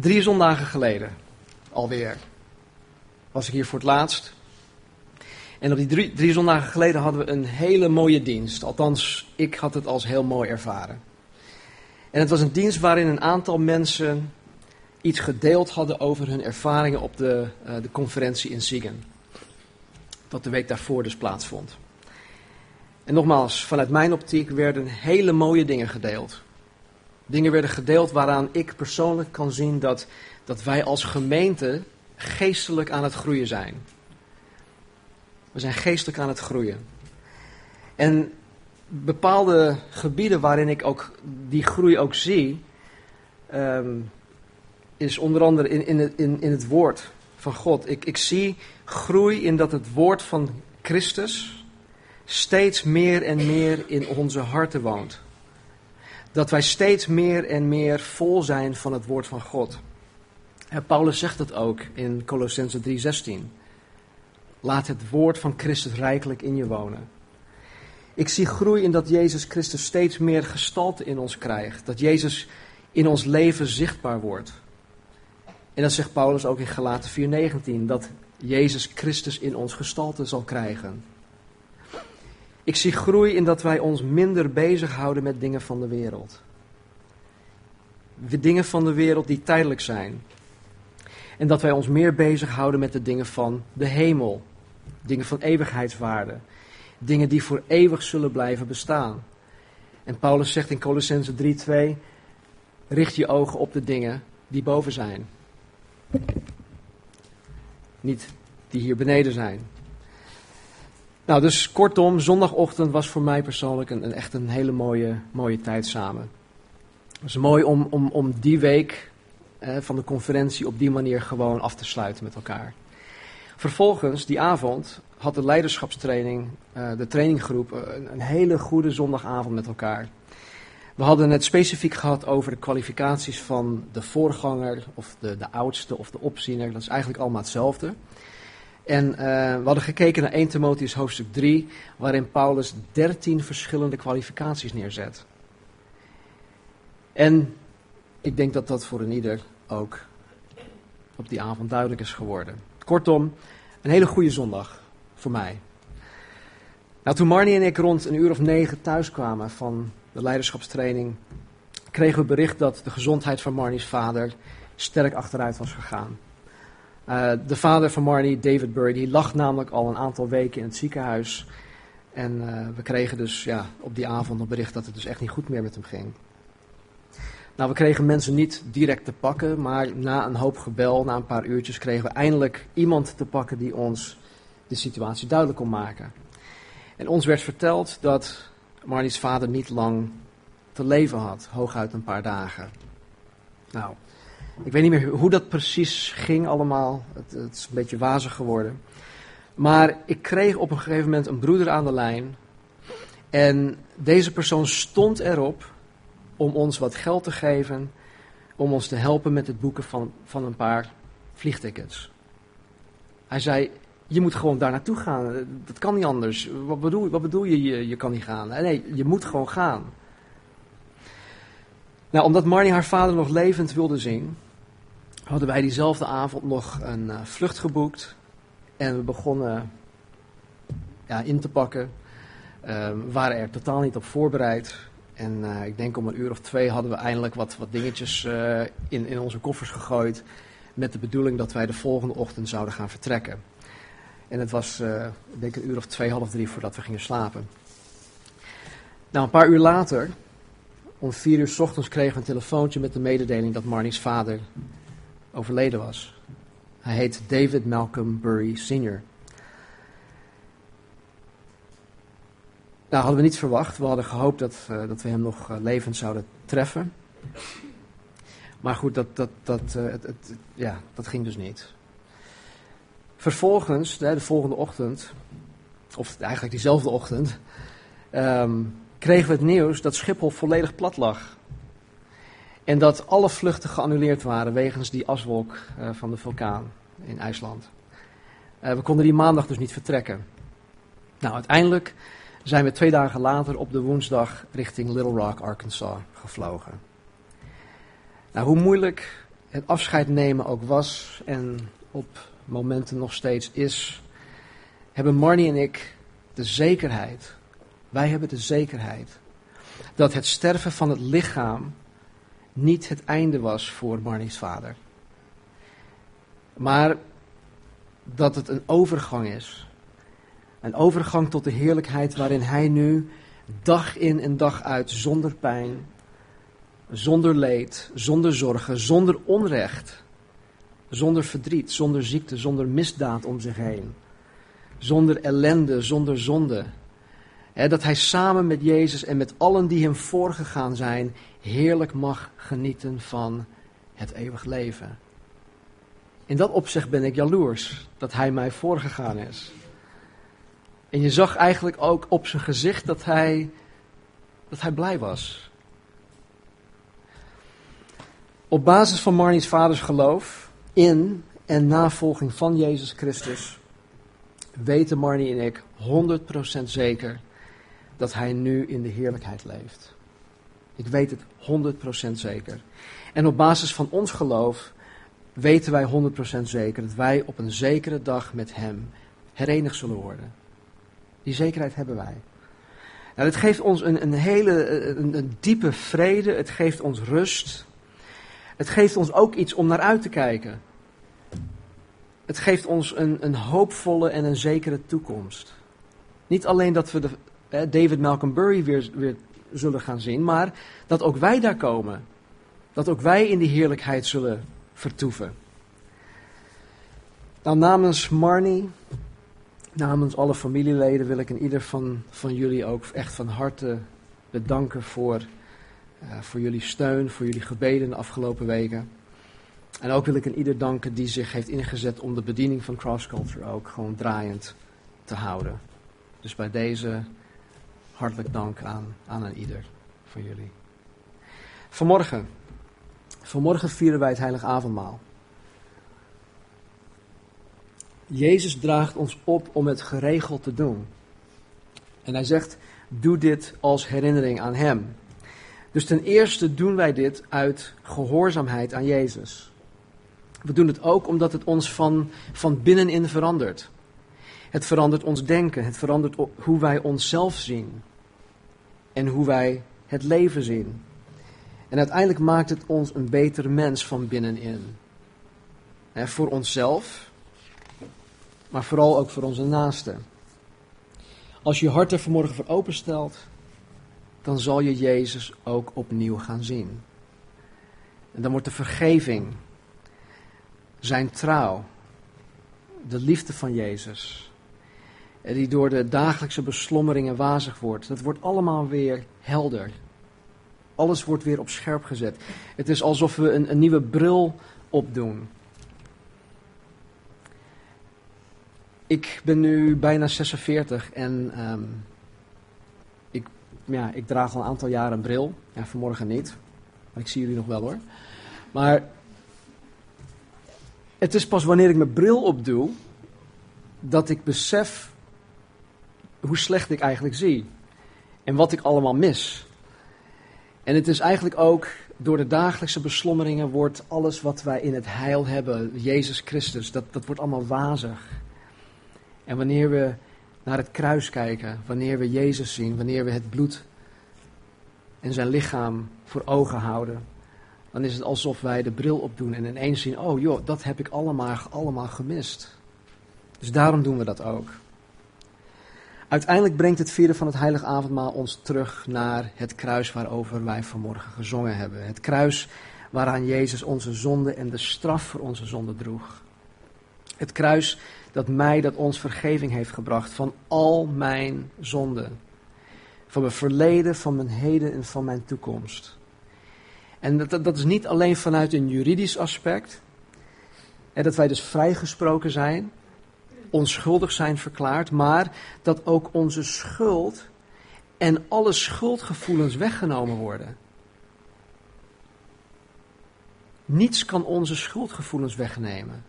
Drie zondagen geleden, alweer, was ik hier voor het laatst. En op die drie, drie zondagen geleden hadden we een hele mooie dienst. Althans, ik had het als heel mooi ervaren. En het was een dienst waarin een aantal mensen iets gedeeld hadden over hun ervaringen op de, uh, de conferentie in Ziegen. Dat de week daarvoor dus plaatsvond. En nogmaals, vanuit mijn optiek werden hele mooie dingen gedeeld. Dingen werden gedeeld waaraan ik persoonlijk kan zien dat, dat wij als gemeente geestelijk aan het groeien zijn. We zijn geestelijk aan het groeien. En bepaalde gebieden waarin ik ook die groei ook zie, um, is onder andere in, in, het, in, in het woord van God. Ik, ik zie groei in dat het woord van Christus steeds meer en meer in onze harten woont. Dat wij steeds meer en meer vol zijn van het woord van God. En Paulus zegt dat ook in Colossense 3:16. Laat het woord van Christus rijkelijk in je wonen. Ik zie groei in dat Jezus Christus steeds meer gestalte in ons krijgt. Dat Jezus in ons leven zichtbaar wordt. En dat zegt Paulus ook in Galaten 4:19, dat Jezus Christus in ons gestalte zal krijgen. Ik zie groei in dat wij ons minder bezighouden met dingen van de wereld. Dingen van de wereld die tijdelijk zijn. En dat wij ons meer bezighouden met de dingen van de hemel. Dingen van eeuwigheidswaarde. Dingen die voor eeuwig zullen blijven bestaan. En Paulus zegt in Colossense 3:2: richt je ogen op de dingen die boven zijn. Niet die hier beneden zijn. Nou, dus kortom, zondagochtend was voor mij persoonlijk een, een echt een hele mooie, mooie tijd samen. Het was mooi om, om, om die week eh, van de conferentie op die manier gewoon af te sluiten met elkaar. Vervolgens, die avond, had de leiderschapstraining, uh, de traininggroep, een, een hele goede zondagavond met elkaar. We hadden het specifiek gehad over de kwalificaties van de voorganger, of de, de oudste, of de opziener. Dat is eigenlijk allemaal hetzelfde. En uh, we hadden gekeken naar 1 Timotheus hoofdstuk 3, waarin Paulus 13 verschillende kwalificaties neerzet. En ik denk dat dat voor een ieder ook op die avond duidelijk is geworden. Kortom, een hele goede zondag voor mij. Nou, toen Marnie en ik rond een uur of negen thuis kwamen van de leiderschapstraining, kregen we bericht dat de gezondheid van Marnie's vader sterk achteruit was gegaan. Uh, de vader van Marnie, David Burry, die lag namelijk al een aantal weken in het ziekenhuis. En uh, we kregen dus ja, op die avond een bericht dat het dus echt niet goed meer met hem ging. Nou, we kregen mensen niet direct te pakken, maar na een hoop gebel, na een paar uurtjes, kregen we eindelijk iemand te pakken die ons de situatie duidelijk kon maken. En ons werd verteld dat Marnie's vader niet lang te leven had, hooguit een paar dagen. Nou, ik weet niet meer hoe dat precies ging allemaal. Het, het, is een beetje wazig geworden. Maar ik kreeg op een gegeven moment een broeder aan de lijn. En deze persoon stond erop om ons wat geld te geven. Om ons te helpen met het boeken van, van een paar vliegtickets. Hij zei: Je moet gewoon daar naartoe gaan. Dat kan niet anders. Wat bedoel, wat bedoel je, je? Je kan niet gaan. Nee, je moet gewoon gaan. Nou, omdat Marnie haar vader nog levend wilde zien, hadden wij diezelfde avond nog een uh, vlucht geboekt. En we begonnen ja, in te pakken. Uh, we waren er totaal niet op voorbereid. En uh, ik denk om een uur of twee hadden we eindelijk wat, wat dingetjes uh, in, in onze koffers gegooid. Met de bedoeling dat wij de volgende ochtend zouden gaan vertrekken. En het was, ik denk een uur of twee, half drie voordat we gingen slapen. Nou, een paar uur later, om vier uur s ochtends, kregen we een telefoontje met de mededeling dat Marnie's vader overleden was. Hij heet David Malcolm Burry Sr. Nou, hadden we niet verwacht. We hadden gehoopt dat, uh, dat we hem nog uh, levend zouden treffen. Maar goed, dat, dat, dat, uh, het, het, ja, dat ging dus niet. Vervolgens, de, de volgende ochtend, of eigenlijk diezelfde ochtend, um, kregen we het nieuws dat Schiphol volledig plat lag. En dat alle vluchten geannuleerd waren wegens die aswolk uh, van de vulkaan in IJsland. Uh, we konden die maandag dus niet vertrekken. Nou, uiteindelijk zijn we twee dagen later op de woensdag richting Little Rock, Arkansas gevlogen. Nou, hoe moeilijk het afscheid nemen ook was en op momenten nog steeds is, hebben Marnie en ik de zekerheid, wij hebben de zekerheid, dat het sterven van het lichaam niet het einde was voor Marnie's vader. Maar dat het een overgang is. Een overgang tot de heerlijkheid waarin hij nu dag in en dag uit zonder pijn, zonder leed, zonder zorgen, zonder onrecht, zonder verdriet, zonder ziekte, zonder misdaad om zich heen, zonder ellende, zonder zonde. Dat hij samen met Jezus en met allen die hem voorgegaan zijn, heerlijk mag genieten van het eeuwig leven. In dat opzicht ben ik jaloers dat hij mij voorgegaan is. En je zag eigenlijk ook op zijn gezicht dat hij, dat hij blij was. Op basis van Marnie's vaders geloof in en navolging van Jezus Christus weten Marnie en ik 100% zeker dat hij nu in de heerlijkheid leeft. Ik weet het 100% zeker. En op basis van ons geloof weten wij 100% zeker dat wij op een zekere dag met hem herenigd zullen worden. Die zekerheid hebben wij. Nou, het geeft ons een, een hele een, een diepe vrede, het geeft ons rust. Het geeft ons ook iets om naar uit te kijken. Het geeft ons een, een hoopvolle en een zekere toekomst. Niet alleen dat we de, David Malcolm Burry weer, weer zullen gaan zien, maar dat ook wij daar komen. Dat ook wij in die heerlijkheid zullen vertoeven. Nou, namens Marnie, namens alle familieleden wil ik in ieder van, van jullie ook echt van harte bedanken voor, uh, voor jullie steun, voor jullie gebeden de afgelopen weken. En ook wil ik in ieder danken die zich heeft ingezet om de bediening van Cross Culture ook gewoon draaiend te houden. Dus bij deze hartelijk dank aan, aan ieder van jullie. Vanmorgen, vanmorgen vieren wij het heilige avondmaal. Jezus draagt ons op om het geregeld te doen. En hij zegt, doe dit als herinnering aan Hem. Dus ten eerste doen wij dit uit gehoorzaamheid aan Jezus. We doen het ook omdat het ons van, van binnenin verandert. Het verandert ons denken, het verandert hoe wij onszelf zien en hoe wij het leven zien. En uiteindelijk maakt het ons een betere mens van binnenin. voor onszelf, maar vooral ook voor onze naasten. Als je je hart er vanmorgen voor openstelt, dan zal je Jezus ook opnieuw gaan zien. En dan wordt de vergeving, zijn trouw, de liefde van Jezus, die door de dagelijkse beslommeringen wazig wordt, dat wordt allemaal weer helder. Alles wordt weer op scherp gezet. Het is alsof we een, een nieuwe bril opdoen. Ik ben nu bijna 46 en um, ik, ja, ik draag al een aantal jaren een bril. Ja, vanmorgen niet, maar ik zie jullie nog wel hoor. Maar het is pas wanneer ik mijn bril opdoe dat ik besef hoe slecht ik eigenlijk zie. En wat ik allemaal mis. En het is eigenlijk ook door de dagelijkse beslommeringen wordt alles wat wij in het heil hebben, Jezus Christus, dat, dat wordt allemaal wazig. En wanneer we naar het kruis kijken, wanneer we Jezus zien, wanneer we het bloed en zijn lichaam voor ogen houden, dan is het alsof wij de bril opdoen en ineens zien, oh joh, dat heb ik allemaal, allemaal gemist. Dus daarom doen we dat ook. Uiteindelijk brengt het vieren van het heilige avondmaal ons terug naar het kruis waarover wij vanmorgen gezongen hebben. Het kruis waaraan Jezus onze zonde en de straf voor onze zonde droeg. Het kruis dat mij, dat ons vergeving heeft gebracht van al mijn zonden. Van mijn verleden, van mijn heden en van mijn toekomst. En dat, dat is niet alleen vanuit een juridisch aspect. En dat wij dus vrijgesproken zijn onschuldig zijn verklaard, maar dat ook onze schuld en alle schuldgevoelens weggenomen worden. Niets kan onze schuldgevoelens wegnemen.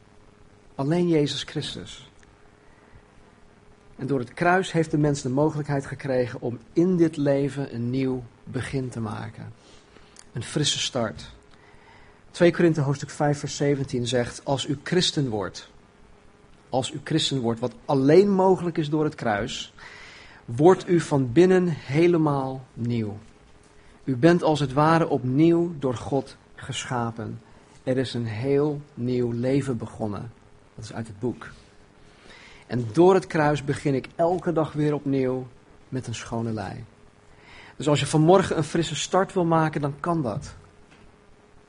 Alleen Jezus Christus. En door het kruis heeft de mens de mogelijkheid gekregen om in dit leven een nieuw begin te maken. Een frisse start. 2 Korinthe hoofdstuk 5 vers 17 zegt, als u christen wordt, als u christen wordt, wat alleen mogelijk is door het kruis, wordt u van binnen helemaal nieuw. U bent als het ware opnieuw door God geschapen. Er is een heel nieuw leven begonnen. Dat is uit het boek. En door het kruis begin ik elke dag weer opnieuw met een schone lei. Dus als je vanmorgen een frisse start wil maken, dan kan dat.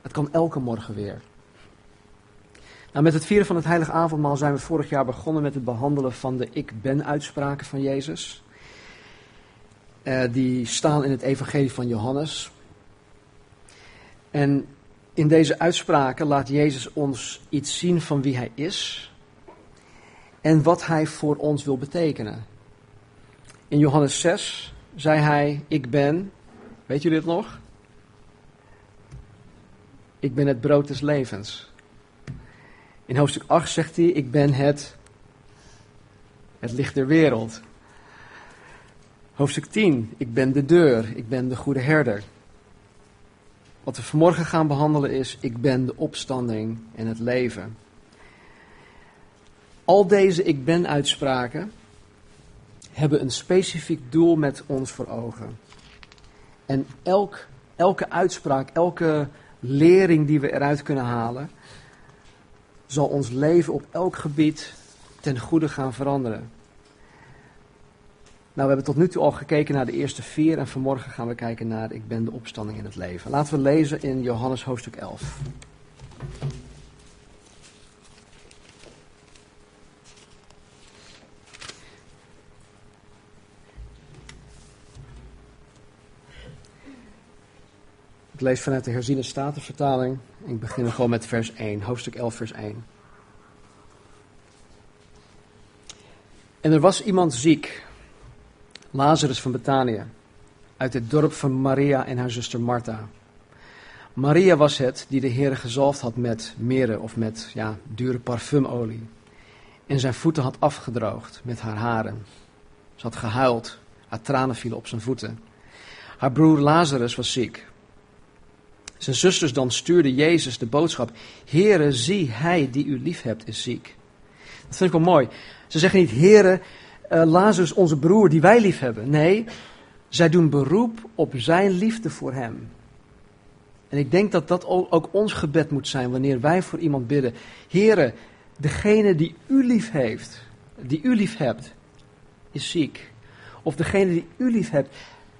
Het kan elke morgen weer. Nou, met het vieren van het heilige avondmaal zijn we vorig jaar begonnen met het behandelen van de ik ben uitspraken van Jezus. Uh, die staan in het evangelie van Johannes. En in deze uitspraken laat Jezus ons iets zien van wie hij is en wat hij voor ons wil betekenen. In Johannes 6 zei hij, ik ben, weet jullie het nog? Ik ben het brood des levens. In hoofdstuk 8 zegt hij, ik ben het, het licht der wereld. Hoofdstuk 10, ik ben de deur, ik ben de goede herder. Wat we vanmorgen gaan behandelen is, ik ben de opstanding en het leven. Al deze ik ben uitspraken hebben een specifiek doel met ons voor ogen. En elk, elke uitspraak, elke lering die we eruit kunnen halen, zal ons leven op elk gebied ten goede gaan veranderen. Nou, we hebben tot nu toe al gekeken naar de eerste vier en vanmorgen gaan we kijken naar Ik ben de opstanding in het leven. Laten we lezen in Johannes hoofdstuk 11. Lees vanuit de herziene statenvertaling. Ik begin gewoon met vers 1, hoofdstuk 11, vers 1. En er was iemand ziek Lazarus van Betanië, uit het dorp van Maria en haar zuster Martha. Maria was het die de Heer gezalfd had met meren of met ja, dure parfumolie. En zijn voeten had afgedroogd met haar haren. Ze had gehuild, haar tranen vielen op zijn voeten. Haar broer Lazarus was ziek. Zijn zusters dan stuurden Jezus de boodschap: Heere, zie, hij die u lief hebt is ziek. Dat vind ik wel mooi. Ze zeggen niet, Heere, uh, Lazarus onze broer die wij lief hebben. Nee, zij doen beroep op zijn liefde voor hem. En ik denk dat dat ook ons gebed moet zijn wanneer wij voor iemand bidden. Heren, degene die u lief heeft, die u lief hebt, is ziek. Of degene die u lief hebt,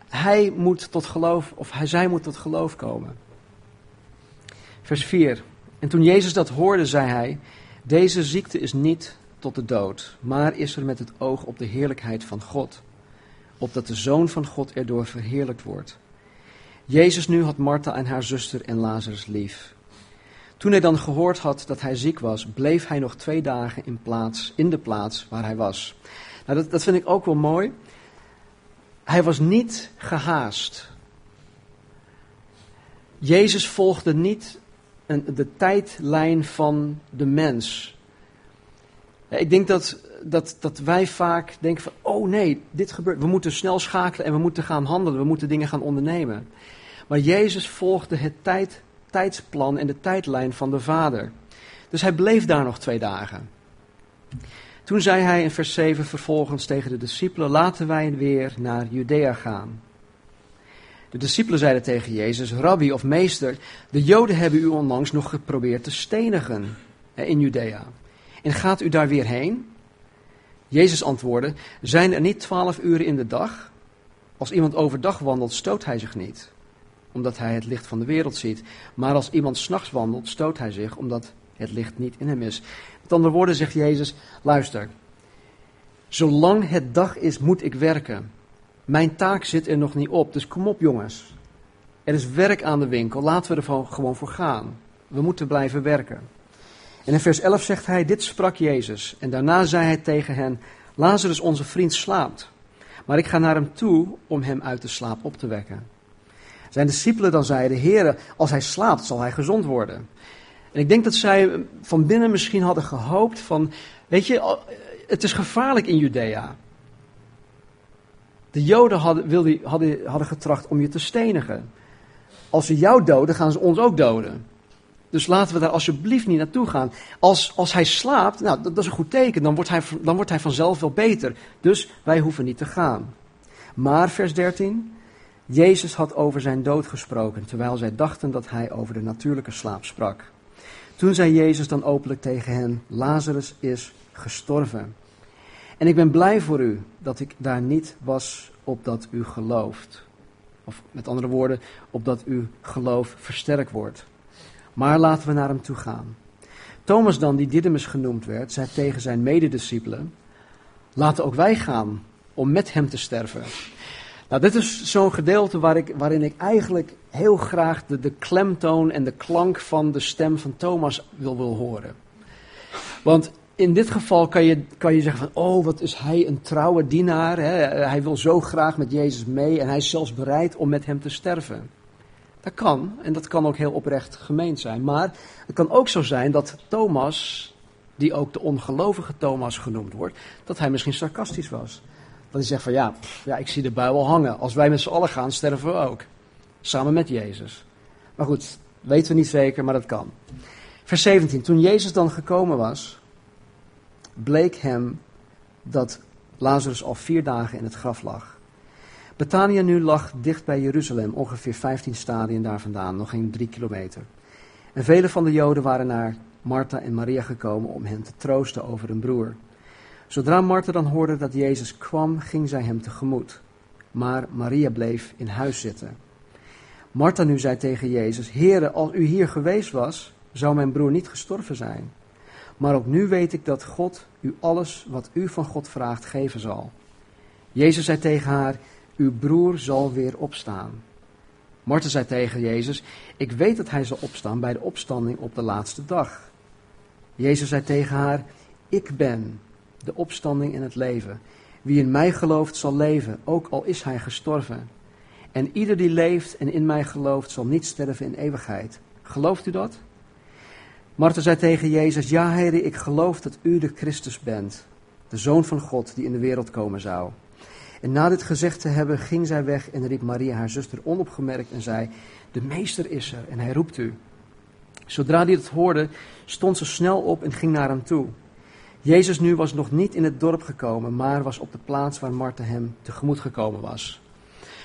hij moet tot geloof, of hij, zij moet tot geloof komen. Vers 4. En toen Jezus dat hoorde, zei hij: Deze ziekte is niet tot de dood, maar is er met het oog op de heerlijkheid van God, opdat de Zoon van God erdoor verheerlijkt wordt. Jezus nu had Martha en haar zuster en Lazarus lief. Toen hij dan gehoord had dat hij ziek was, bleef hij nog twee dagen in, plaats, in de plaats waar hij was. Nou, dat, dat vind ik ook wel mooi. Hij was niet gehaast. Jezus volgde niet de tijdlijn van de mens. Ik denk dat, dat, dat wij vaak denken van, oh nee, dit gebeurt. We moeten snel schakelen en we moeten gaan handelen, we moeten dingen gaan ondernemen. Maar Jezus volgde het tijd, tijdsplan en de tijdlijn van de Vader. Dus hij bleef daar nog twee dagen. Toen zei hij in vers 7 vervolgens tegen de discipelen, laten wij weer naar Judea gaan. De discipelen zeiden tegen Jezus, rabbi of meester, de Joden hebben u onlangs nog geprobeerd te stenigen in Judea. En gaat u daar weer heen? Jezus antwoordde: Zijn er niet twaalf uren in de dag? Als iemand overdag wandelt, stoot hij zich niet, omdat hij het licht van de wereld ziet. Maar als iemand s'nachts wandelt, stoot hij zich, omdat het licht niet in hem is. Met andere woorden zegt Jezus: Luister, zolang het dag is, moet ik werken. Mijn taak zit er nog niet op, dus kom op jongens. Er is werk aan de winkel, laten we er gewoon voor gaan. We moeten blijven werken. En in vers 11 zegt hij, dit sprak Jezus. En daarna zei hij tegen hen, Lazarus onze vriend slaapt. Maar ik ga naar hem toe om hem uit de slaap op te wekken. Zijn discipelen dan zeiden, Heer, als hij slaapt zal hij gezond worden. En ik denk dat zij van binnen misschien hadden gehoopt van, weet je, het is gevaarlijk in Judea. De Joden hadden, hadden, hadden getracht om je te stenigen. Als ze jou doden, gaan ze ons ook doden. Dus laten we daar alsjeblieft niet naartoe gaan. Als, als hij slaapt, nou, dat, dat is een goed teken. Dan wordt, hij, dan wordt hij vanzelf wel beter. Dus wij hoeven niet te gaan. Maar, vers 13. Jezus had over zijn dood gesproken, terwijl zij dachten dat hij over de natuurlijke slaap sprak. Toen zei Jezus dan openlijk tegen hen: Lazarus is gestorven. En ik ben blij voor u dat ik daar niet was opdat u gelooft. Of met andere woorden, opdat uw geloof versterkt wordt. Maar laten we naar hem toe gaan. Thomas dan, die Didymus genoemd werd, zei tegen zijn medediscipelen, laten ook wij gaan om met hem te sterven. Nou, dit is zo'n gedeelte waar ik, waarin ik eigenlijk heel graag de, de klemtoon en de klank van de stem van Thomas wil, wil horen. Want in dit geval kan je, kan je zeggen van, oh wat is hij een trouwe dienaar. Hè? Hij wil zo graag met Jezus mee en hij is zelfs bereid om met hem te sterven. Dat kan, en dat kan ook heel oprecht gemeend zijn. Maar het kan ook zo zijn dat Thomas, die ook de ongelovige Thomas genoemd wordt, dat hij misschien sarcastisch was. Dat hij zegt van ja, ja ik zie de bui hangen. Als wij met z'n allen gaan, sterven we ook. Samen met Jezus. Maar goed, weten we niet zeker, maar dat kan. Vers 17. Toen Jezus dan gekomen was, bleek hem dat Lazarus al vier dagen in het graf lag. Betania nu lag dicht bij Jeruzalem, ongeveer 15 stadien daar vandaan, nog geen drie kilometer. En vele van de Joden waren naar Martha en Maria gekomen om hen te troosten over hun broer. Zodra Martha dan hoorde dat Jezus kwam, ging zij hem tegemoet. Maar Maria bleef in huis zitten. Martha nu zei tegen Jezus: Heere, als u hier geweest was, zou mijn broer niet gestorven zijn. Maar ook nu weet ik dat God u alles wat u van God vraagt geven zal. Jezus zei tegen haar: Uw broer zal weer opstaan. Martha zei tegen Jezus: Ik weet dat hij zal opstaan bij de opstanding op de laatste dag. Jezus zei tegen haar: Ik ben de opstanding in het leven. Wie in mij gelooft zal leven, ook al is hij gestorven. En ieder die leeft en in mij gelooft zal niet sterven in eeuwigheid. Gelooft u dat? Martha zei tegen Jezus, ja Heer, ik geloof dat u de Christus bent, de Zoon van God die in de wereld komen zou. En na dit gezegd te hebben, ging zij weg en riep Maria haar zuster onopgemerkt en zei, de meester is er en hij roept u. Zodra die het hoorde, stond ze snel op en ging naar hem toe. Jezus nu was nog niet in het dorp gekomen, maar was op de plaats waar Martha hem tegemoet gekomen was.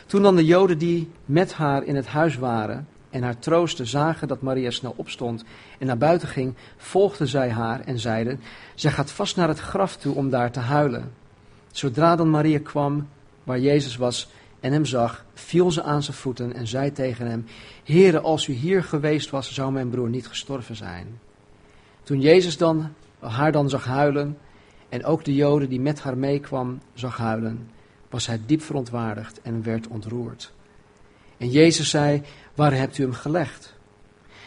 Toen dan de Joden die met haar in het huis waren en haar troosten zagen dat Maria snel opstond en naar buiten ging, volgden zij haar en zeiden, zij gaat vast naar het graf toe om daar te huilen. Zodra dan Maria kwam waar Jezus was en hem zag, viel ze aan zijn voeten en zei tegen hem, Heere, als u hier geweest was, zou mijn broer niet gestorven zijn. Toen Jezus dan haar dan zag huilen en ook de Joden die met haar meekwam zag huilen, was hij diep verontwaardigd en werd ontroerd. En Jezus zei, waar hebt u hem gelegd?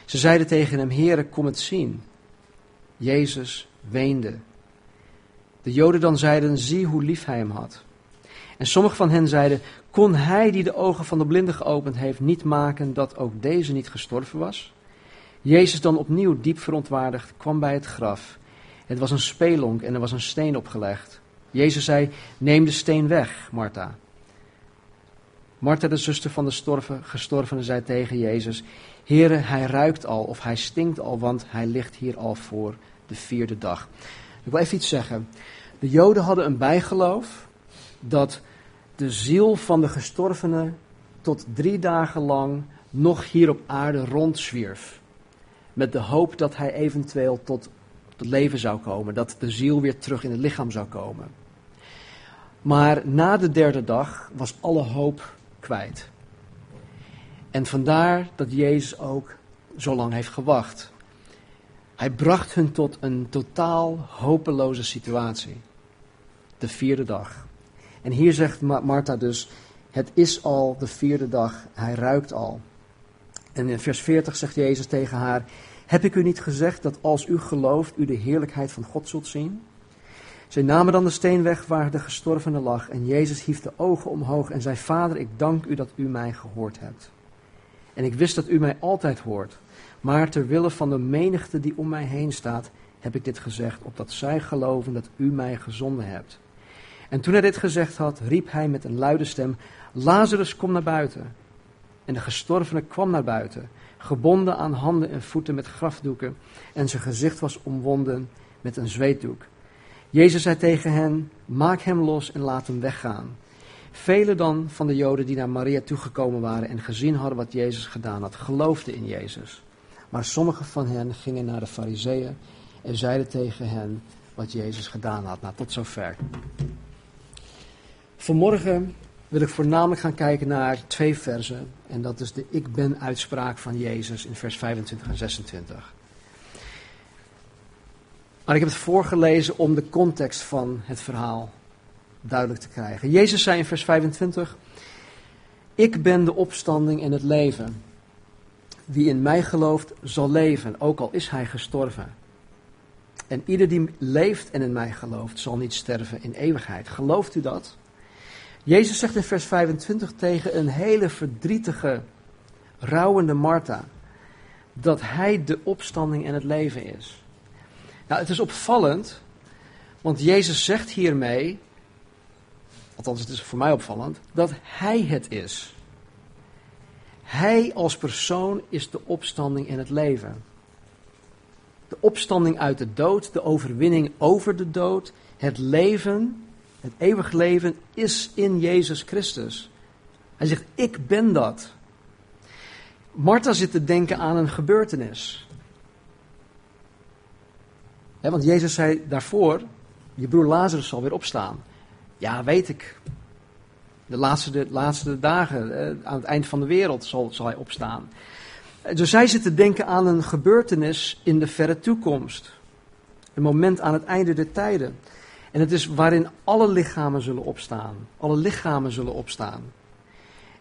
Ze zeiden tegen hem, Heere, kom het zien. Jezus weende. De Joden dan zeiden, zie hoe lief hij hem had. En sommigen van hen zeiden, kon hij die de ogen van de blinde geopend heeft niet maken dat ook deze niet gestorven was? Jezus dan opnieuw diep verontwaardigd kwam bij het graf. Het was een spelonk en er was een steen opgelegd. Jezus zei, neem de steen weg, Martha. Martha, de zuster van de storven, gestorvene, zei tegen Jezus, Heere, hij ruikt al of hij stinkt al, want hij ligt hier al voor de vierde dag. Ik wil even iets zeggen. De Joden hadden een bijgeloof dat de ziel van de gestorvene tot drie dagen lang nog hier op aarde rondzwierf. Met de hoop dat hij eventueel tot tot leven zou komen, dat de ziel weer terug in het lichaam zou komen. Maar na de derde dag was alle hoop kwijt. En vandaar dat Jezus ook zo lang heeft gewacht. Hij bracht hun tot een totaal hopeloze situatie. De vierde dag. En hier zegt Martha dus: Het is al de vierde dag, hij ruikt al. En in vers 40 zegt Jezus tegen haar: heb ik u niet gezegd dat als u gelooft, u de heerlijkheid van God zult zien? Zij namen dan de steen weg waar de gestorvene lag en Jezus hief de ogen omhoog en zei, Vader, ik dank u dat u mij gehoord hebt. En ik wist dat u mij altijd hoort, maar ter wille van de menigte die om mij heen staat, heb ik dit gezegd, opdat zij geloven dat u mij gezonden hebt. En toen hij dit gezegd had, riep hij met een luide stem, Lazarus, kom naar buiten. En de gestorvene kwam naar buiten gebonden aan handen en voeten met grafdoeken en zijn gezicht was omwonden met een zweetdoek. Jezus zei tegen hen, maak hem los en laat hem weggaan. Velen dan van de Joden die naar Maria toegekomen waren en gezien hadden wat Jezus gedaan had, geloofden in Jezus. Maar sommigen van hen gingen naar de Fariseeën en zeiden tegen hen wat Jezus gedaan had. Nou, tot zover. Vanmorgen wil ik voornamelijk gaan kijken naar twee versen. En dat is de ik ben uitspraak van Jezus in vers 25 en 26. Maar ik heb het voorgelezen om de context van het verhaal duidelijk te krijgen. Jezus zei in vers 25: Ik ben de opstanding en het leven. Wie in mij gelooft, zal leven, ook al is hij gestorven. En ieder die leeft en in mij gelooft, zal niet sterven in eeuwigheid. Gelooft u dat? Jezus zegt in vers 25 tegen een hele verdrietige, rouwende Martha, dat hij de opstanding en het leven is. Nou, het is opvallend, want Jezus zegt hiermee, althans het is voor mij opvallend, dat hij het is. Hij als persoon is de opstanding en het leven. De opstanding uit de dood, de overwinning over de dood, het leven, het eeuwige leven is in Jezus Christus. Hij zegt, ik ben dat. Martha zit te denken aan een gebeurtenis. Want Jezus zei daarvoor, je broer Lazarus zal weer opstaan. Ja, weet ik. De laatste, de laatste dagen, eh, aan het eind van de wereld zal, zal hij opstaan. Dus zij zit te denken aan een gebeurtenis in de verre toekomst. Een moment aan het einde der tijden. En het is waarin alle lichamen zullen opstaan. Alle lichamen zullen opstaan.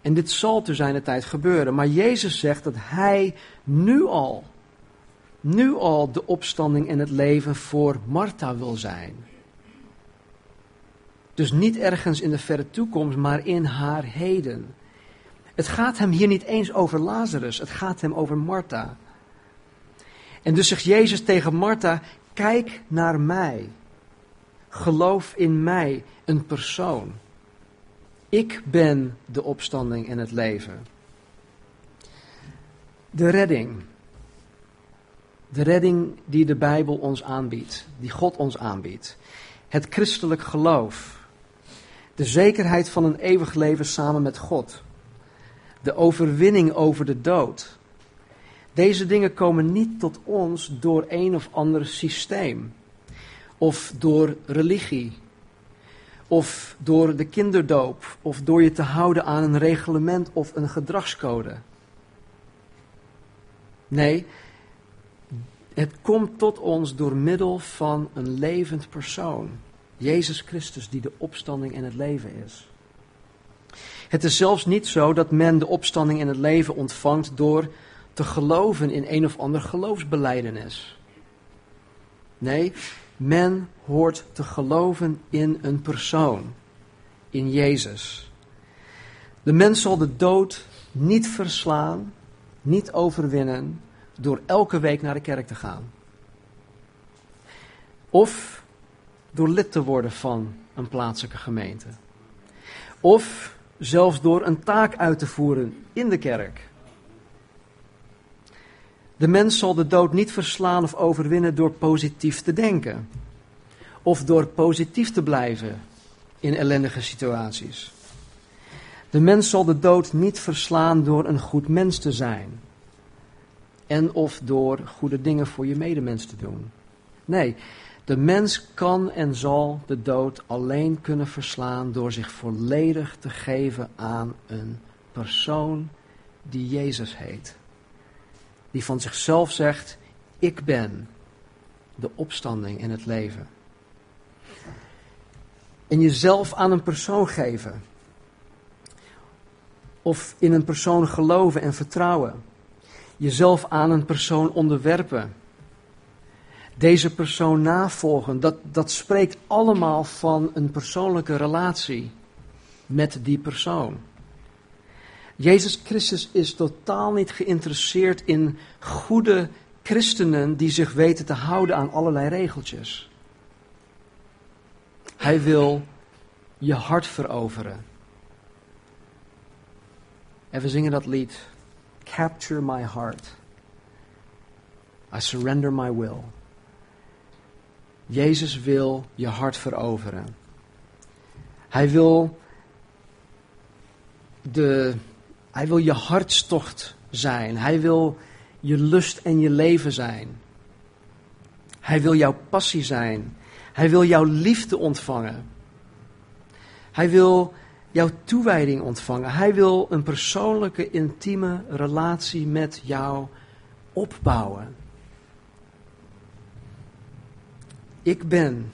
En dit zal te zijn tijd gebeuren. Maar Jezus zegt dat Hij nu al, nu al de opstanding en het leven voor Martha wil zijn. Dus niet ergens in de verre toekomst, maar in haar heden. Het gaat hem hier niet eens over Lazarus, het gaat hem over Martha. En dus zegt Jezus tegen Martha: Kijk naar mij. Geloof in mij, een persoon. Ik ben de opstanding en het leven. De redding. De redding die de Bijbel ons aanbiedt, die God ons aanbiedt. Het christelijk geloof. De zekerheid van een eeuwig leven samen met God. De overwinning over de dood. Deze dingen komen niet tot ons door een of ander systeem of door religie, of door de kinderdoop, of door je te houden aan een reglement of een gedragscode. Nee, het komt tot ons door middel van een levend persoon. Jezus Christus, die de opstanding en het leven is. Het is zelfs niet zo dat men de opstanding en het leven ontvangt door te geloven in een of ander geloofsbeleidenis. Nee, men hoort te geloven in een persoon, in Jezus. De mens zal de dood niet verslaan, niet overwinnen door elke week naar de kerk te gaan. Of door lid te worden van een plaatselijke gemeente. Of zelfs door een taak uit te voeren in de kerk. De mens zal de dood niet verslaan of overwinnen door positief te denken. Of door positief te blijven in ellendige situaties. De mens zal de dood niet verslaan door een goed mens te zijn. En of door goede dingen voor je medemens te doen. Nee, de mens kan en zal de dood alleen kunnen verslaan door zich volledig te geven aan een persoon die Jezus heet die van zichzelf zegt: Ik ben de opstanding en het leven. En jezelf aan een persoon geven. Of in een persoon geloven en vertrouwen. Jezelf aan een persoon onderwerpen. Deze persoon navolgen. Dat, dat spreekt allemaal van een persoonlijke relatie met die persoon. Jezus Christus is totaal niet geïnteresseerd in goede christenen die zich weten te houden aan allerlei regeltjes. Hij wil je hart veroveren. En we zingen dat lied. Capture my heart. I surrender my will. Jezus wil je hart veroveren. Hij wil, de, hij wil je hartstocht zijn. Hij wil je lust en je leven zijn. Hij wil jouw passie zijn. Hij wil jouw liefde ontvangen. Hij wil jouw toewijding ontvangen. Hij wil een persoonlijke, intieme relatie met jou opbouwen. Ik ben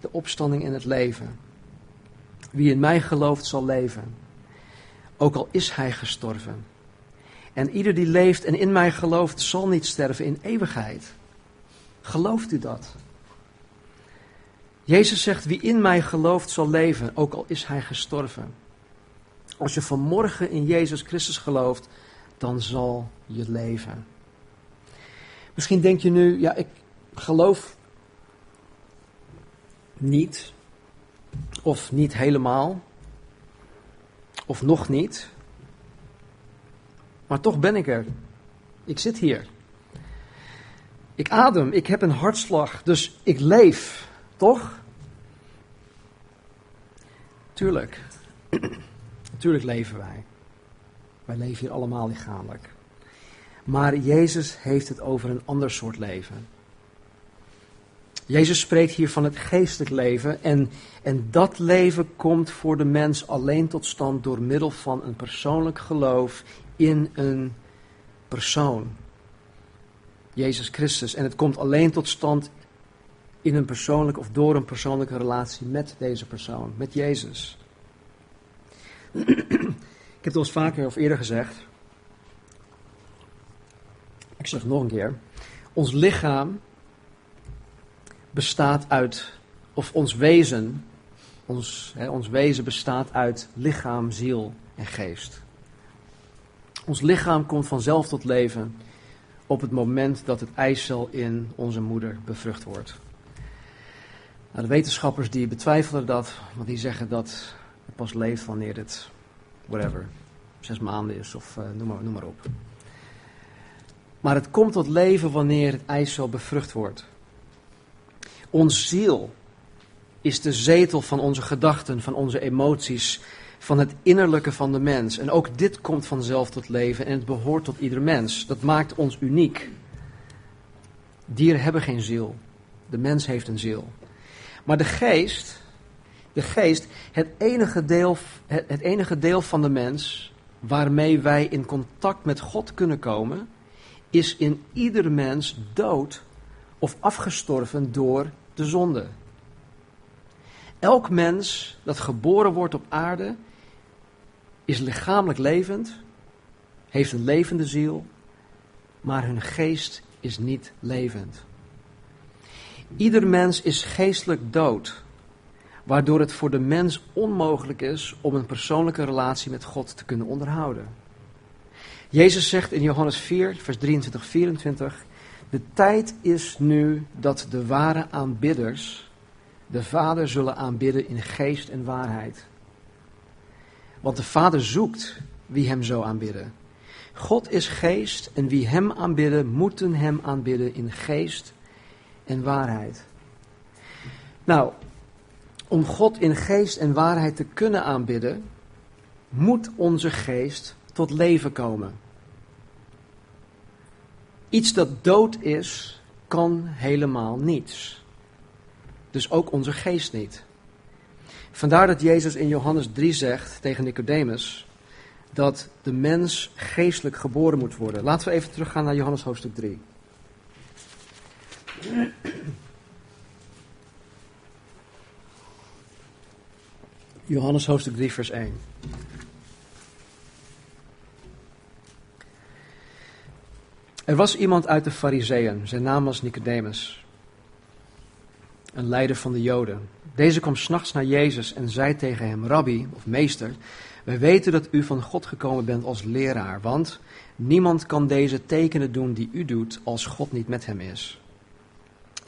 de opstanding en het leven. Wie in mij gelooft zal leven, ook al is hij gestorven. En ieder die leeft en in mij gelooft zal niet sterven in eeuwigheid. Gelooft u dat? Jezus zegt, wie in mij gelooft zal leven, ook al is hij gestorven. Als je vanmorgen in Jezus Christus gelooft, dan zal je leven. Misschien denk je nu, ja, ik geloof niet, of niet helemaal, of nog niet, maar toch ben ik er. Ik zit hier. Ik adem, ik heb een hartslag, dus ik leef, toch? Tuurlijk. Tuurlijk leven wij. Wij leven hier allemaal lichamelijk. Maar Jezus heeft het over een ander soort leven. Jezus spreekt hier van het geestelijk leven en, en dat leven komt voor de mens alleen tot stand door middel van een persoonlijk geloof in een persoon. Jezus Christus. En het komt alleen tot stand in een persoonlijke of door een persoonlijke relatie met deze persoon, met Jezus. Ik heb het al eens vaker of eerder gezegd. Ik zeg het nog een keer. Ons lichaam bestaat uit, of ons wezen, ons, hè, ons wezen bestaat uit lichaam, ziel en geest. Ons lichaam komt vanzelf tot leven op het moment dat het eicel in onze moeder bevrucht wordt. De wetenschappers die betwijfelen dat, want die zeggen dat het pas leeft wanneer het, whatever, zes maanden is of uh, noem, maar, noem maar op. Maar het komt tot leven wanneer het eicel bevrucht wordt. Ons ziel is de zetel van onze gedachten, van onze emoties, van het innerlijke van de mens. En ook dit komt vanzelf tot leven en het behoort tot ieder mens. Dat maakt ons uniek. Dieren hebben geen ziel. De mens heeft een ziel. Maar de geest, de geest, het enige deel, het, het enige deel van de mens waarmee wij in contact met God kunnen komen, is in ieder mens dood of afgestorven door de zonde. Elk mens dat geboren wordt op aarde is lichamelijk levend, heeft een levende ziel, maar hun geest is niet levend. Ieder mens is geestelijk dood, waardoor het voor de mens onmogelijk is om een persoonlijke relatie met God te kunnen onderhouden. Jezus zegt in Johannes 4, vers 23, 24, de tijd is nu dat de ware aanbidders de Vader zullen aanbidden in geest en waarheid. Want de Vader zoekt wie hem zo aanbidden. God is geest en wie hem aanbidden, moeten hem aanbidden in geest en waarheid. Nou, om God in geest en waarheid te kunnen aanbidden, moet onze geest tot leven komen. Iets dat dood is, kan helemaal niets. Dus ook onze geest niet. Vandaar dat Jezus in Johannes 3 zegt tegen Nicodemus dat de mens geestelijk geboren moet worden. Laten we even teruggaan naar Johannes hoofdstuk 3. Johannes hoofdstuk 3, vers 1. Er was iemand uit de Fariseeën, zijn naam was Nicodemus, een leider van de Joden. Deze kwam s'nachts naar Jezus en zei tegen hem, Rabbi of meester, wij weten dat u van God gekomen bent als leraar, want niemand kan deze tekenen doen die u doet als God niet met hem is.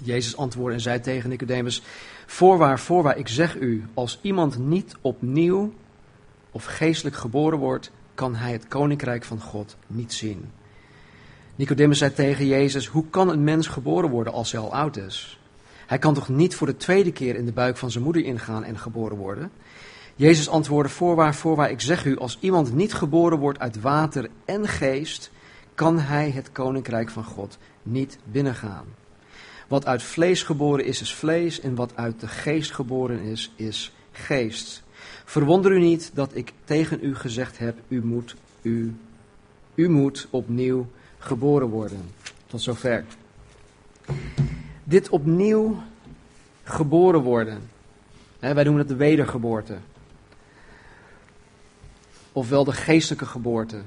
Jezus antwoordde en zei tegen Nicodemus, voorwaar, voorwaar, ik zeg u, als iemand niet opnieuw of geestelijk geboren wordt, kan hij het koninkrijk van God niet zien. Nicodemus zei tegen Jezus: Hoe kan een mens geboren worden als hij al oud is? Hij kan toch niet voor de tweede keer in de buik van zijn moeder ingaan en geboren worden? Jezus antwoordde: Voorwaar, voorwaar, ik zeg u, als iemand niet geboren wordt uit water en geest, kan hij het koninkrijk van God niet binnengaan. Wat uit vlees geboren is, is vlees, en wat uit de geest geboren is, is geest. Verwonder u niet dat ik tegen u gezegd heb: u moet, u, u moet opnieuw geboren worden. Tot zover. Dit opnieuw geboren worden. Wij noemen het de wedergeboorte. Ofwel de geestelijke geboorte.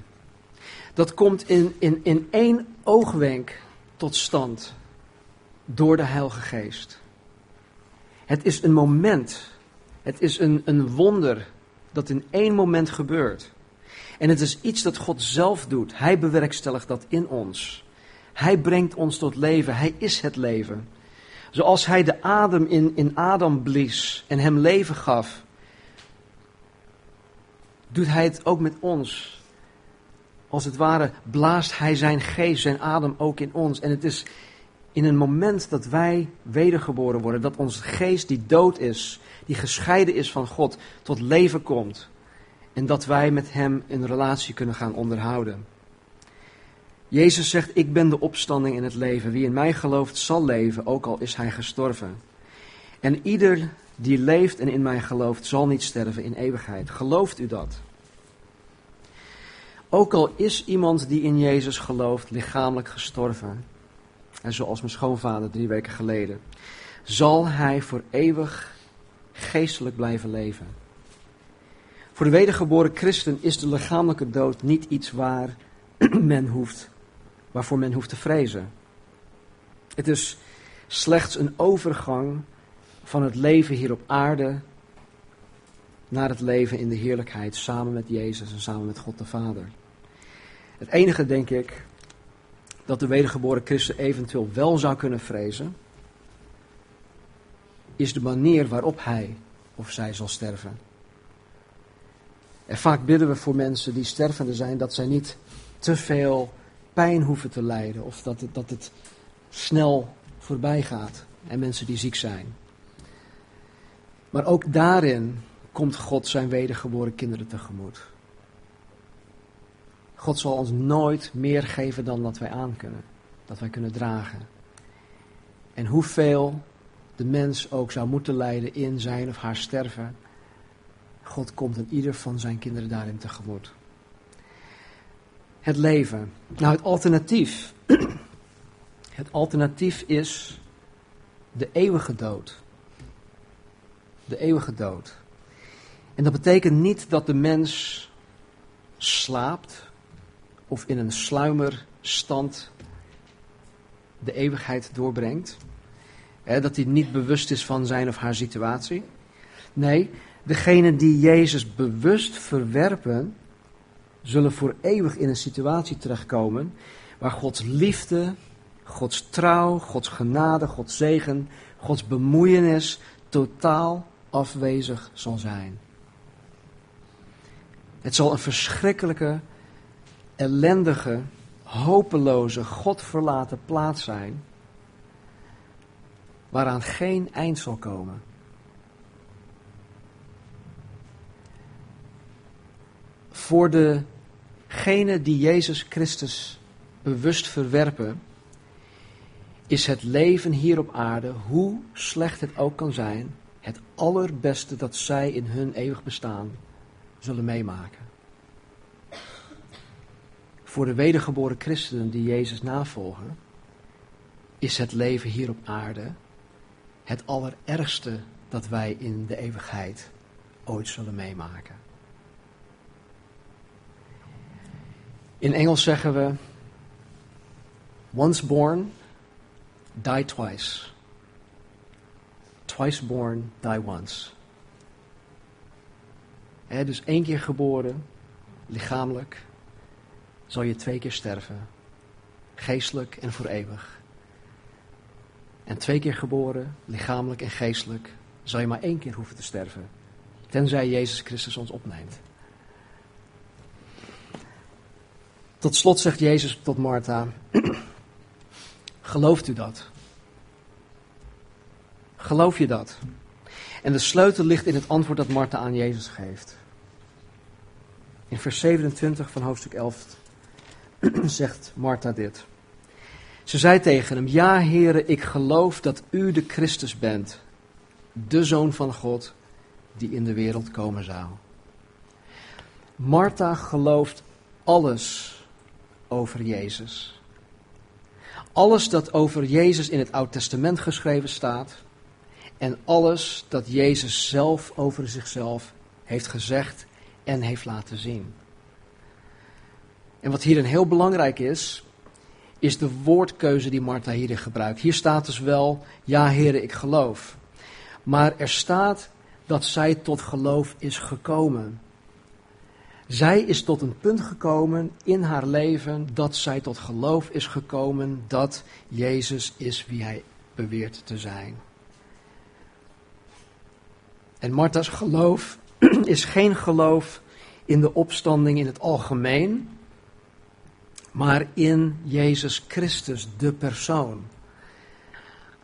Dat komt in, in, in één oogwenk tot stand door de Heilige Geest. Het is een moment. Het is een, een wonder dat in één moment gebeurt. En het is iets dat God zelf doet. Hij bewerkstelligt dat in ons. Hij brengt ons tot leven. Hij is het leven. Zoals hij de adem in, in Adam blies en hem leven gaf, doet hij het ook met ons. Als het ware blaast hij zijn geest, zijn adem ook in ons. En het is in een moment dat wij wedergeboren worden, dat onze geest die dood is, die gescheiden is van God, tot leven komt. En dat wij met Hem een relatie kunnen gaan onderhouden. Jezus zegt, ik ben de opstanding in het leven. Wie in mij gelooft zal leven, ook al is hij gestorven. En ieder die leeft en in mij gelooft, zal niet sterven in eeuwigheid. Gelooft u dat? Ook al is iemand die in Jezus gelooft lichamelijk gestorven, en zoals mijn schoonvader drie weken geleden, zal hij voor eeuwig geestelijk blijven leven. Voor de wedergeboren christen is de lichamelijke dood niet iets waar men hoeft, waarvoor men hoeft te vrezen. Het is slechts een overgang van het leven hier op aarde naar het leven in de heerlijkheid samen met Jezus en samen met God de Vader. Het enige, denk ik, dat de wedergeboren christen eventueel wel zou kunnen vrezen, is de manier waarop hij of zij zal sterven. En vaak bidden we voor mensen die stervende zijn dat zij niet te veel pijn hoeven te lijden of dat het, dat het snel voorbij gaat. En mensen die ziek zijn. Maar ook daarin komt God zijn wedergeboren kinderen tegemoet. God zal ons nooit meer geven dan dat wij aan kunnen, dat wij kunnen dragen. En hoeveel de mens ook zou moeten lijden in zijn of haar sterven, God komt in ieder van zijn kinderen daarin tegemoet. Het leven. Nou, het alternatief. Het alternatief is de eeuwige dood. De eeuwige dood. En dat betekent niet dat de mens slaapt of in een sluimerstand de eeuwigheid doorbrengt. dat hij niet bewust is van zijn of haar situatie. Nee, degenen die Jezus bewust verwerpen, zullen voor eeuwig in een situatie terechtkomen waar Gods liefde, Gods trouw, Gods genade, Gods zegen, Gods bemoeienis totaal afwezig zal zijn. Het zal een verschrikkelijke, ellendige, hopeloze, godverlaten plaats zijn, waaraan geen eind zal komen. Voor degenen die Jezus Christus bewust verwerpen, is het leven hier op aarde, hoe slecht het ook kan zijn, het allerbeste dat zij in hun eeuwig bestaan zullen meemaken. Voor de wedergeboren christenen die Jezus navolgen, is het leven hier op aarde het allerergste dat wij in de eeuwigheid ooit zullen meemaken. In Engels zeggen we: Once born, die twice. Twice born, die once. dus één keer geboren, lichamelijk, zal je twee keer sterven. Geestelijk en voor eeuwig. En twee keer geboren, lichamelijk en geestelijk, zal je maar één keer hoeven te sterven. Tenzij Jezus Christus ons opneemt. Tot slot zegt Jezus tot Martha: Gelooft u dat? Geloof je dat? En de sleutel ligt in het antwoord dat Martha aan Jezus geeft. In vers 27 van hoofdstuk 11 zegt Martha dit. Ze zei tegen hem: Ja, heren, ik geloof dat u de Christus bent, de Zoon van God, die in de wereld komen zou. Martha gelooft alles over Jezus. Alles dat over Jezus in het Oud Testament geschreven staat en alles dat Jezus zelf over zichzelf heeft gezegd en heeft laten zien. En wat hierin heel belangrijk is, is de woordkeuze die Martha hierin gebruikt. Hier staat dus wel, ja heren, ik geloof. Maar er staat dat zij tot geloof is gekomen. Zij is tot een punt gekomen in haar leven dat zij tot geloof is gekomen dat Jezus is wie hij beweert te zijn. En Martha's geloof is geen geloof in de opstanding in het algemeen, maar in Jezus Christus, de persoon.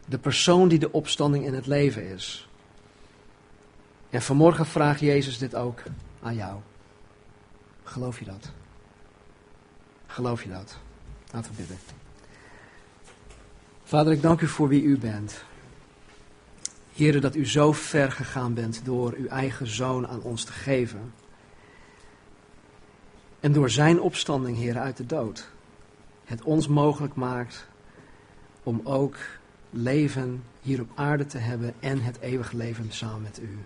De persoon die de opstanding in het leven is. En vanmorgen vraagt Jezus dit ook aan jou. Geloof je dat? Geloof je dat? Laten we bidden. Vader, ik dank u voor wie u bent. Heren, dat u zo ver gegaan bent door uw eigen zoon aan ons te geven. En door zijn opstanding, Heer, uit de dood. Het ons mogelijk maakt om ook leven hier op aarde te hebben en het eeuwige leven samen met u.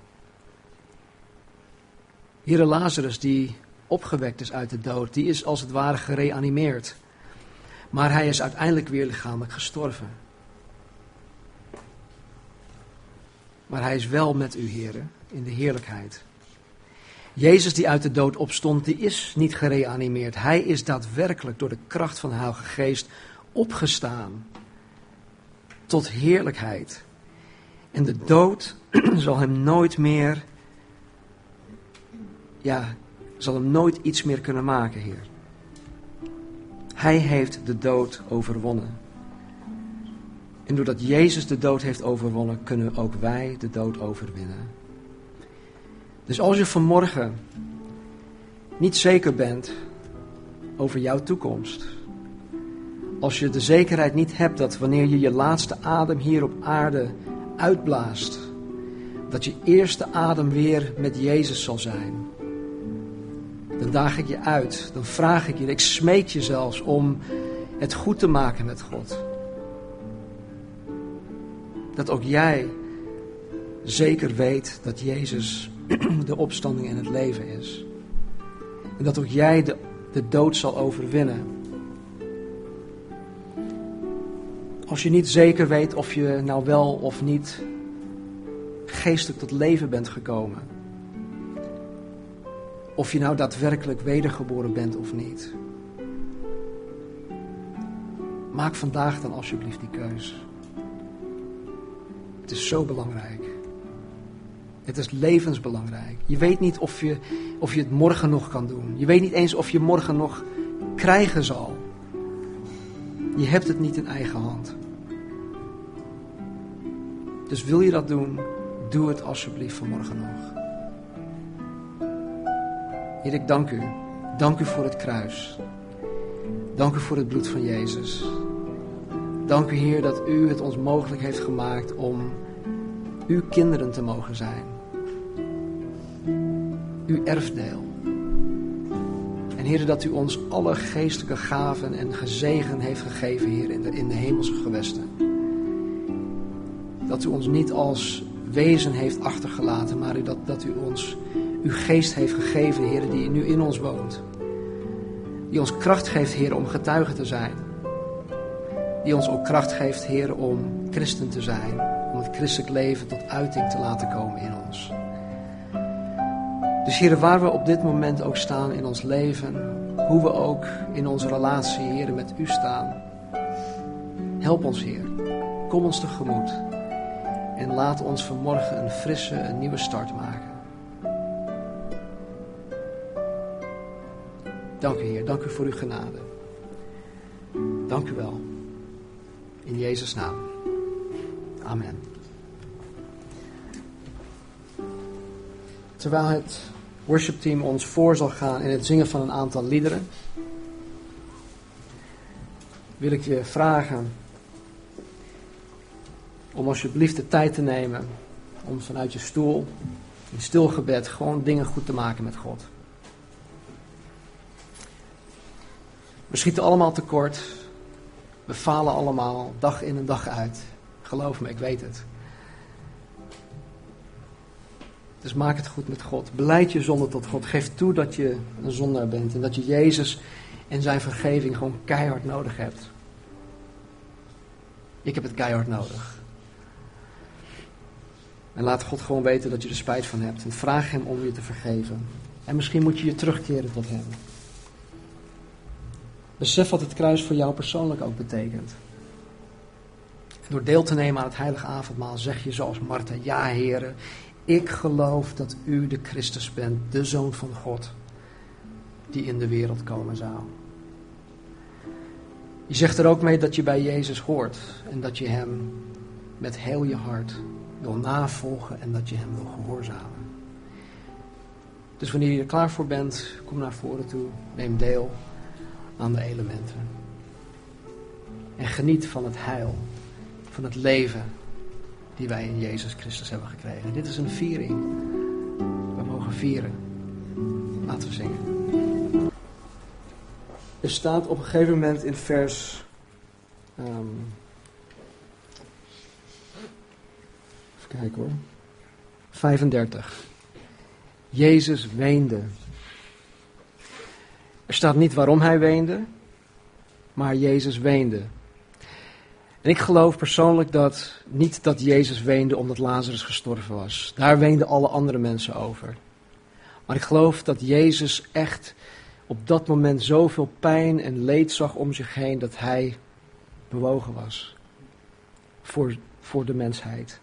Heere Lazarus, die opgewekt is uit de dood, die is als het ware gereanimeerd. Maar hij is uiteindelijk weer lichamelijk gestorven. Maar hij is wel met u, heren, in de heerlijkheid. Jezus die uit de dood opstond, die is niet gereanimeerd. Hij is daadwerkelijk door de kracht van de Heilige Geest opgestaan tot heerlijkheid. En de dood zal hem nooit meer, ja, zal hem nooit iets meer kunnen maken, Heer. Hij heeft de dood overwonnen. En doordat Jezus de dood heeft overwonnen, kunnen ook wij de dood overwinnen. Dus als je vanmorgen niet zeker bent over jouw toekomst, als je de zekerheid niet hebt dat wanneer je je laatste adem hier op aarde uitblaast, dat je eerste adem weer met Jezus zal zijn, dan daag ik je uit, dan vraag ik je, ik smeek je zelfs om het goed te maken met God. Dat ook jij zeker weet dat Jezus de opstanding en het leven is. En dat ook jij de, de dood zal overwinnen. Als je niet zeker weet of je nou wel of niet geestelijk tot leven bent gekomen. Of je nou daadwerkelijk wedergeboren bent of niet. Maak vandaag dan alsjeblieft die keus. Het is zo belangrijk. Het is levensbelangrijk. Je weet niet of je, of je het morgen nog kan doen. Je weet niet eens of je morgen nog krijgen zal. Je hebt het niet in eigen hand. Dus wil je dat doen, doe het alsjeblieft vanmorgen nog. Heer, ik dank u. Dank u voor het kruis. Dank u voor het bloed van Jezus. Dank u, Heer, dat u het ons mogelijk heeft gemaakt om uw kinderen te mogen zijn. Uw erfdeel. En Heer, dat u ons alle geestelijke gaven en gezegen heeft gegeven, Heer, in de, in de hemelse gewesten. Dat u ons niet als wezen heeft achtergelaten, maar dat, dat u ons uw geest heeft gegeven, Heer, die nu in ons woont. Die ons kracht geeft, Heer, om getuige te zijn. Die ons ook kracht geeft, Heer, om christen te zijn. Om het christelijk leven tot uiting te laten komen in ons. Dus Heer, waar we op dit moment ook staan in ons leven, hoe we ook in onze relatie, Heer, met U staan. Help ons, Heer. Kom ons tegemoet. En laat ons vanmorgen een frisse, een nieuwe start maken. Dank u, Heer. Dank u voor uw genade. Dank u wel. In Jezus' naam. Amen. Terwijl het worshipteam ons voor zal gaan in het zingen van een aantal liederen, wil ik je vragen om alsjeblieft de tijd te nemen om vanuit je stoel in stilgebed gewoon dingen goed te maken met God. We schieten allemaal tekort. We falen allemaal, dag in en dag uit. Geloof me, ik weet het. Dus maak het goed met God. Beleid je zonde tot God. Geef toe dat je een zondaar bent en dat je Jezus en zijn vergeving gewoon keihard nodig hebt. Ik heb het keihard nodig. En laat God gewoon weten dat je er spijt van hebt. En vraag Hem om je te vergeven. En misschien moet je je terugkeren tot Hem. Besef wat het kruis voor jou persoonlijk ook betekent. Door deel te nemen aan het heilige avondmaal zeg je zoals Martha, ja heren, ik geloof dat u de Christus bent, de Zoon van God, die in de wereld komen zou. Je zegt er ook mee dat je bij Jezus hoort en dat je Hem met heel je hart wil navolgen en dat je Hem wil gehoorzamen. Dus wanneer je er klaar voor bent, kom naar voren toe, neem deel aan de elementen. En geniet van het heil, van het leven die wij in Jezus Christus hebben gekregen. Dit is een viering. We mogen vieren. Laten we zingen. Er staat op een gegeven moment in vers. Um, even kijken hoor. 35. Jezus weende. Er staat niet waarom hij weende, maar Jezus weende. En ik geloof persoonlijk dat niet dat Jezus weende omdat Lazarus gestorven was. Daar weenden alle andere mensen over. Maar ik geloof dat Jezus echt op dat moment zoveel pijn en leed zag om zich heen dat hij bewogen was voor, voor de mensheid.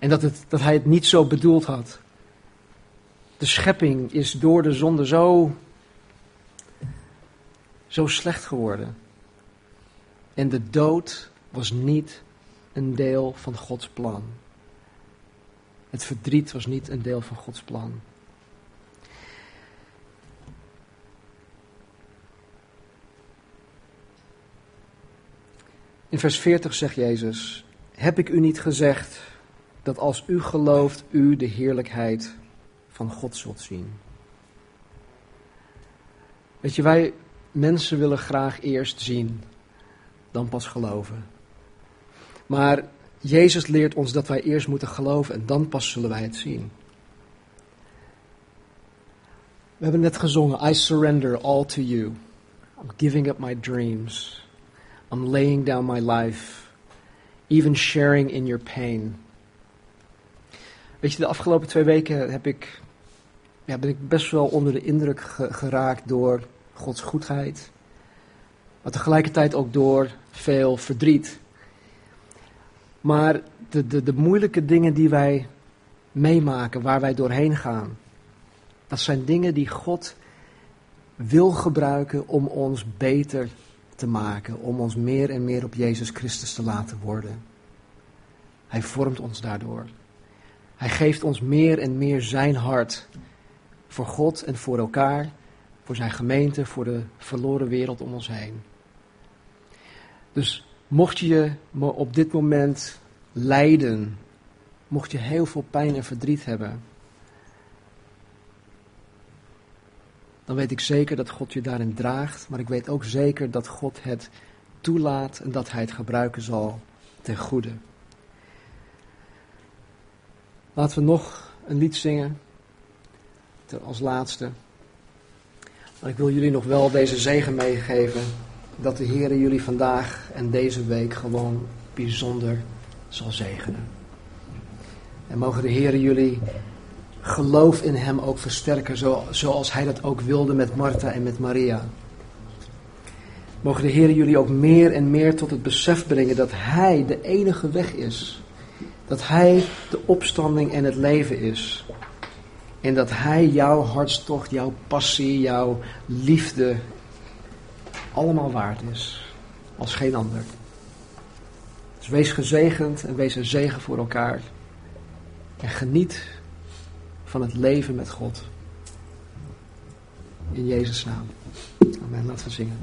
En dat, het, dat hij het niet zo bedoeld had. De schepping is door de zonde zo, zo slecht geworden. En de dood was niet een deel van Gods plan. Het verdriet was niet een deel van Gods plan. In vers 40 zegt Jezus: Heb ik u niet gezegd dat als u gelooft, u de heerlijkheid van God zult zien? Weet je, wij mensen willen graag eerst zien, dan pas geloven. Maar Jezus leert ons dat wij eerst moeten geloven en dan pas zullen wij het zien. We hebben net gezongen, I surrender all to you. I'm giving up my dreams. I'm laying down my life. Even sharing in your pain. Weet je, de afgelopen twee weken heb ik, ja, ben ik best wel onder de indruk geraakt door Gods goedheid. Maar tegelijkertijd ook door veel verdriet. Maar de, de, de moeilijke dingen die wij meemaken, waar wij doorheen gaan, dat zijn dingen die God wil gebruiken om ons beter te maken, om ons meer en meer op Jezus Christus te laten worden. Hij vormt ons daardoor. Hij geeft ons meer en meer zijn hart voor God en voor elkaar, voor zijn gemeente, voor de verloren wereld om ons heen. Dus Mocht je me op dit moment lijden, mocht je heel veel pijn en verdriet hebben, dan weet ik zeker dat God je daarin draagt, maar ik weet ook zeker dat God het toelaat en dat Hij het gebruiken zal ten goede. Laten we nog een lied zingen als laatste. Maar ik wil jullie nog wel deze zegen meegeven dat de Heer jullie vandaag en deze week gewoon bijzonder zal zegenen. En mogen de Heer jullie geloof in Hem ook versterken, zoals Hij dat ook wilde met Martha en met Maria. Mogen de Heer jullie ook meer en meer tot het besef brengen dat Hij de enige weg is. Dat Hij de opstanding en het leven is. En dat Hij jouw hartstocht, jouw passie, jouw liefde allemaal waard is. Als geen ander. Dus wees gezegend en wees een zegen voor elkaar. En geniet van het leven met God. In Jezus' naam. Amen. Laten we zingen.